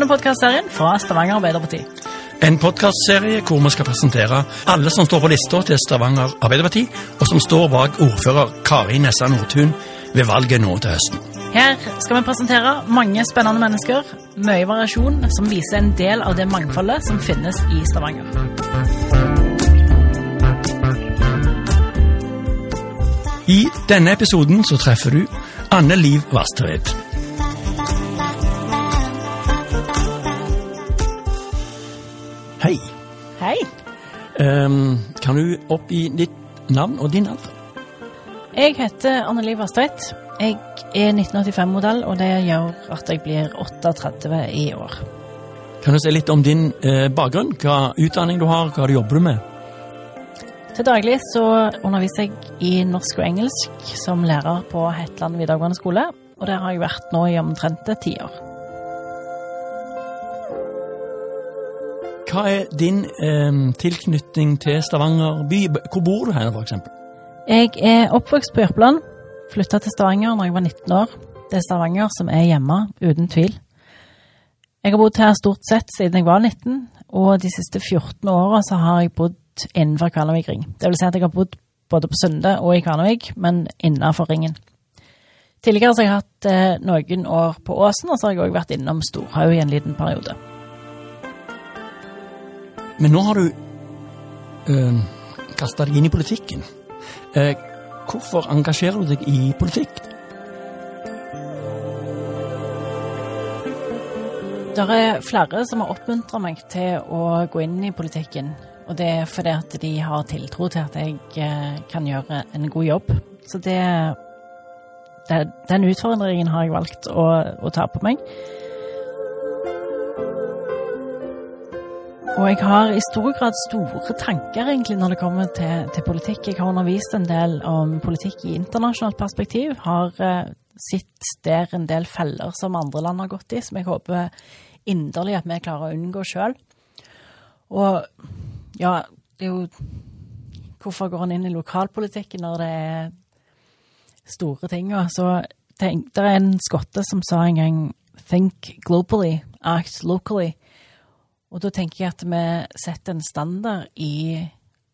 denne podkastserien fra Stavanger Arbeiderparti. En podkastserie hvor vi skal presentere alle som står på lista til Stavanger Arbeiderparti, og som står bak ordfører Kari Nessa Nordtun ved valget nå til høsten. Her skal vi presentere mange spennende mennesker, mye variasjon, som viser en del av det mangfoldet som finnes i Stavanger. I denne episoden så treffer du Anne Liv Vasterød. Hei. Hei. Um, kan du oppgi ditt navn og din alder? Jeg heter Anneli Vastveit. Jeg er 1985-modell, og det gjør at jeg blir 38 i år. Kan du si litt om din eh, bakgrunn? Hva utdanning du har, hva du jobber med? Til daglig så underviser jeg i norsk og engelsk som lærer på Hetland videregående skole, og der har jeg vært nå i omtrent ti år. Hva er din eh, tilknytning til Stavanger by? Hvor bor du hen, eksempel? Jeg er oppvokst på Jørpeland, flytta til Stavanger når jeg var 19 år. Det er Stavanger som er hjemme, uten tvil. Jeg har bodd her stort sett siden jeg var 19, og de siste 14 åra så har jeg bodd innenfor Kvanevik ring. Det vil si at jeg har bodd både på Sunde og i Kvanevik, men innenfor ringen. Tidligere så har jeg hatt eh, noen år på Åsen, og så har jeg òg vært innom Storhaug i en liten periode. Men nå har du eh, kasta deg inn i politikken. Eh, hvorfor engasjerer du deg i politikk? Det er flere som har oppmuntra meg til å gå inn i politikken. Og det er fordi at de har tiltro til at jeg eh, kan gjøre en god jobb. Så det, det Den utfordringen har jeg valgt å, å ta på meg. Og jeg har i stor grad store tanker egentlig når det kommer til, til politikk. Jeg har undervist en del om politikk i internasjonalt perspektiv. Har uh, sett der en del feller som andre land har gått i, som jeg håper inderlig at vi klarer å unngå sjøl. Og ja, det er jo Hvorfor går han inn i lokalpolitikken når det er store ting? Så tenk, det er en skotte som sa en gang 'think globally, act locally'. Og da tenker jeg at vi setter en standard i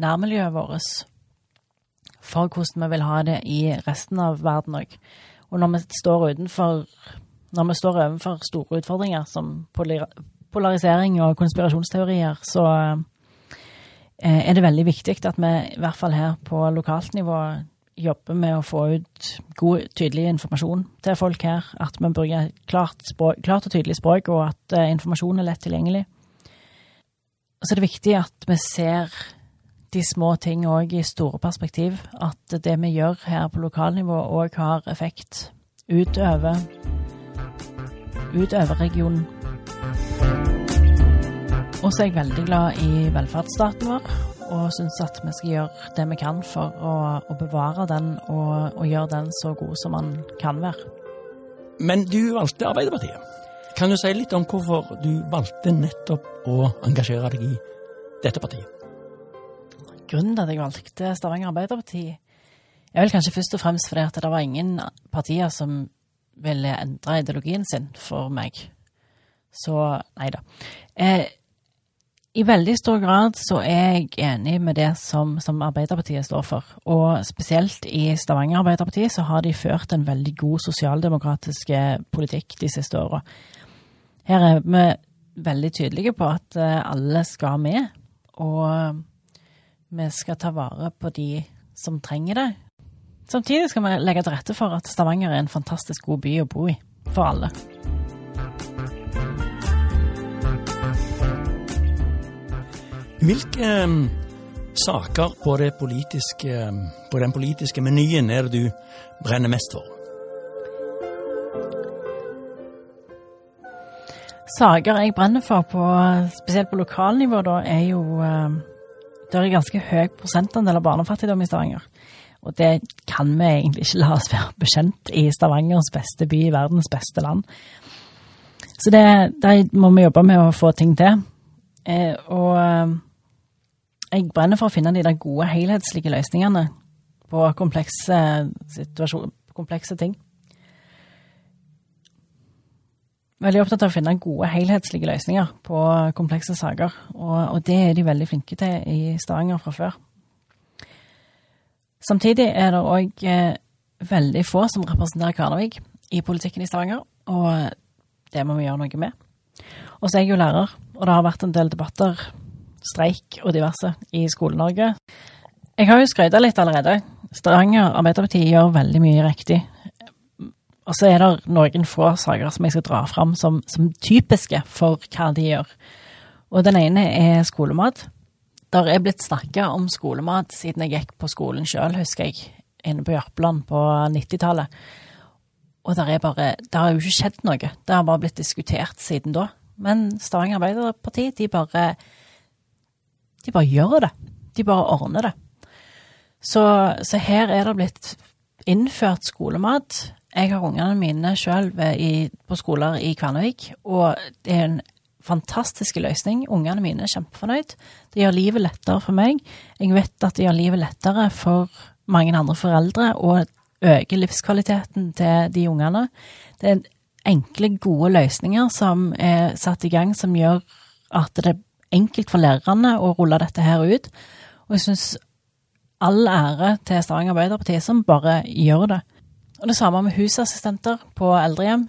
nærmiljøet vårt for hvordan vi vil ha det i resten av verden òg. Og når vi står utenfor Når vi står overfor store utfordringer som polarisering og konspirasjonsteorier, så er det veldig viktig at vi i hvert fall her på lokalt nivå jobber med å få ut god, tydelig informasjon til folk her. At vi bruker klart, språk, klart og tydelig språk, og at uh, informasjon er lett tilgjengelig. Og det er viktig at vi ser de små ting òg i store perspektiv. At det vi gjør her på lokalnivå òg har effekt utover, utover regionen. Og så er jeg veldig glad i velferdsstaten vår, og syns at vi skal gjøre det vi kan for å, å bevare den og, og gjøre den så god som den kan være. Men du valgte Arbeiderpartiet. Kan du si litt om hvorfor du valgte nettopp å engasjere deg i dette partiet? Grunnen til at jeg valgte Stavanger Arbeiderparti, er vel kanskje først og fremst fordi at det var ingen partier som ville endre ideologien sin for meg. Så nei da. Eh, I veldig stor grad så er jeg enig med det som, som, Arbeiderpartiet står for. Og spesielt i Stavanger Arbeiderparti så har de ført en veldig god sosialdemokratisk politikk de siste åra. Her er vi veldig tydelige på at alle skal med, og vi skal ta vare på de som trenger det. Samtidig skal vi legge til rette for at Stavanger er en fantastisk god by å bo i, for alle. Hvilke um, saker på, politiske, på den politiske menyen er det du brenner mest for? Saker jeg brenner for, på, spesielt på lokalnivå, da, er jo Det er ganske høy prosentandel av barnefattigdom i Stavanger. Og det kan vi egentlig ikke la oss være bekjent i Stavangers beste by, i verdens beste land. Så det, der må vi jobbe med å få ting til. Eh, og jeg brenner for å finne de der gode, helhetslige løsningene på komplekse, komplekse ting. Veldig opptatt av å finne gode, helhetslige løsninger på komplekse saker. Og, og det er de veldig flinke til i Stavanger fra før. Samtidig er det òg eh, veldig få som representerer Kvarnevik i politikken i Stavanger, og det må vi gjøre noe med. Og så er jeg jo lærer, og det har vært en del debatter, streik og diverse i Skole-Norge. Jeg har jo skrøyta litt allerede. Stavanger Arbeiderparti gjør veldig mye riktig. Og så er det noen få saker som jeg skal dra fram som, som typiske for hva de gjør. Og den ene er skolemat. Der er blitt snakka om skolemat siden jeg gikk på skolen sjøl, husker jeg, inne på Jørpeland på 90-tallet. Og der er bare, det har jo ikke skjedd noe. Det har bare blitt diskutert siden da. Men Stavanger Arbeiderparti, de bare De bare gjør det. De bare ordner det. Så, så her er det blitt innført skolemat. Jeg har ungene mine sjøl på skoler i Kvernevik, og det er en fantastisk løsning. Ungene mine er kjempefornøyd. Det gjør livet lettere for meg. Jeg vet at det gjør livet lettere for mange andre foreldre, og øker livskvaliteten til de ungene. Det er enkle, gode løsninger som er satt i gang, som gjør at det er enkelt for lærerne å rulle dette her ut. Og jeg syns all ære til Stavanger Arbeiderparti som bare gjør det. Og det samme med husassistenter på eldrehjem.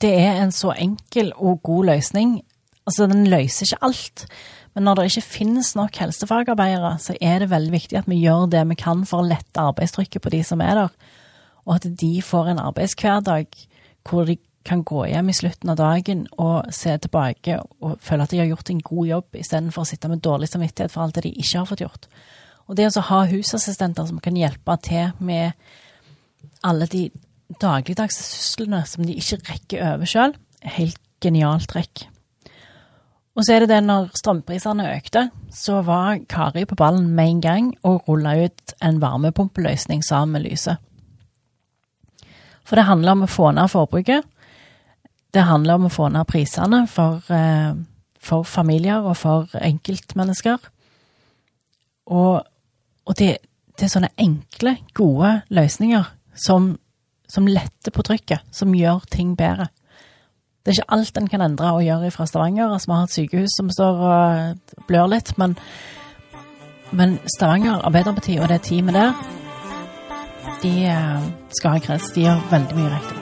Det er en så enkel og god løsning. Altså, den løser ikke alt. Men når det ikke finnes nok helsefagarbeidere, så er det veldig viktig at vi gjør det vi kan for å lette arbeidstrykket på de som er der, og at de får en arbeidshverdag hvor de kan gå hjem i slutten av dagen og se tilbake og føle at de har gjort en god jobb, istedenfor å sitte med dårlig samvittighet for alt det de ikke har fått gjort. Og det å ha husassistenter som kan hjelpe til med alle de dagligdagse syslene som de ikke rekker over sjøl, helt genialt trekk. Og så er det det når strømprisene økte, så var Kari på ballen med en gang og rulla ut en varmepumpeløsning sammen med lyset. For det handler om å få ned forbruket. Det handler om å få ned prisene for, eh, for familier og for enkeltmennesker. Og, og det, det, er sånne enkle, gode løsninger som, som letter på trykket, som gjør ting bedre. Det er ikke alt en kan endre og gjøre fra Stavanger. Altså, vi har et sykehus som står og blør litt, men, men Stavanger Arbeiderparti og det teamet der, de eh, skal ha kreds. De gjør veldig mye riktig.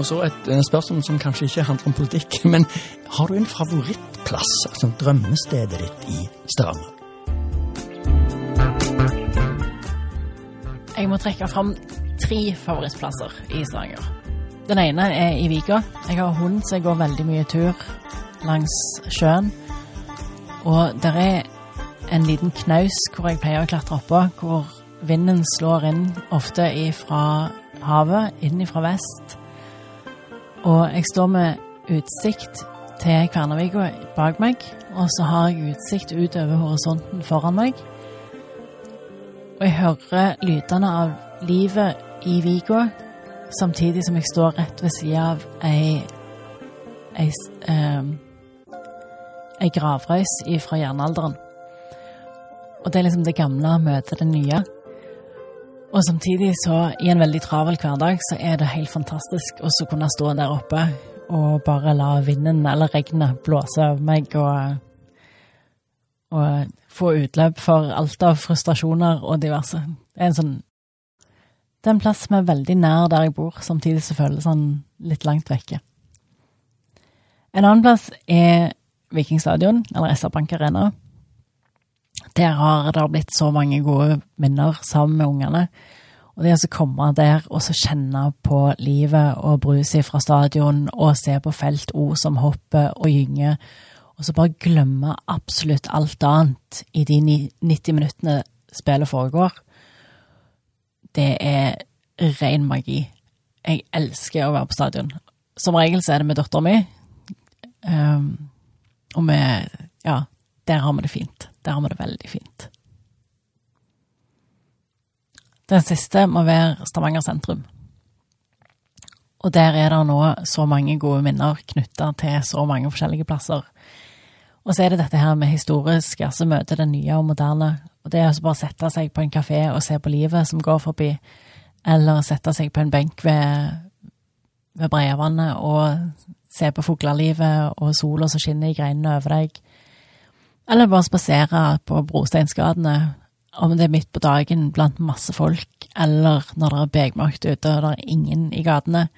Og så et spørsmål som kanskje ikke handler om politikk, men har du en favorittplass, altså drømmestedet ditt i Stavanger? Jeg må trekke fram tre favorittplasser i Stavanger. Den ene er i Vika. Jeg har hund, så jeg går veldig mye tur langs sjøen. Og der er en liten knaus hvor jeg pleier å klatre oppå, hvor vinden slår inn ofte ifra havet, inn ifra vest. Og jeg står med utsikt til Kværnervika bak meg, og så har jeg utsikt utover horisonten foran meg. Og jeg hører lydene av livet i Vigo, samtidig som jeg står rett ved sida av ei, ei, um, ei gravrøys fra jernalderen. Og det er liksom det gamle møter det nye. Og samtidig så, i en veldig travel hverdag, så er det helt fantastisk å kunne stå der oppe og bare la vinden eller regnet blåse over meg og, og få utløp for alt av frustrasjoner og diverse. Det er en sånn Det er en plass som er veldig nær der jeg bor, samtidig som føles sånn litt langt vekke. En annen plass er Vikingstadion, eller SR Bank Arena. Der har det blitt så mange gode minner sammen med ungene. Og det å komme der og så kjenne på livet og bruset fra stadion og se på felt O som hopper og gynger og så bare glemme absolutt alt annet i de 90 minuttene spillet foregår, det er ren magi. Jeg elsker å være på stadion. Som regel så er det med dattera mi. Um, og vi Ja, der har vi det fint. Der har vi det veldig fint. Den siste må være Stavanger sentrum. Og der er det nå så mange gode minner knytta til så mange forskjellige plasser. Og så er det dette her med historisk, altså møte det nye og moderne. Og det å bare sette seg på en kafé og se på livet som går forbi, eller sette seg på en benk ved, ved Breiavannet og se på fuglelivet og sola som skinner i greinene over deg, eller bare spasere på brosteinsgatene, om det er midt på dagen blant masse folk, eller når det er begmørkt ute og det er ingen i gatene,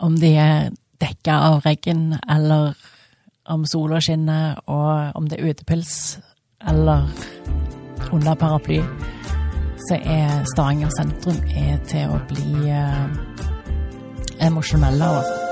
om de er dekka av regn, eller om sola skinner, og om det er utepils, eller under paraply, så er Stavanger sentrum er til å bli eh, emosjonelle over.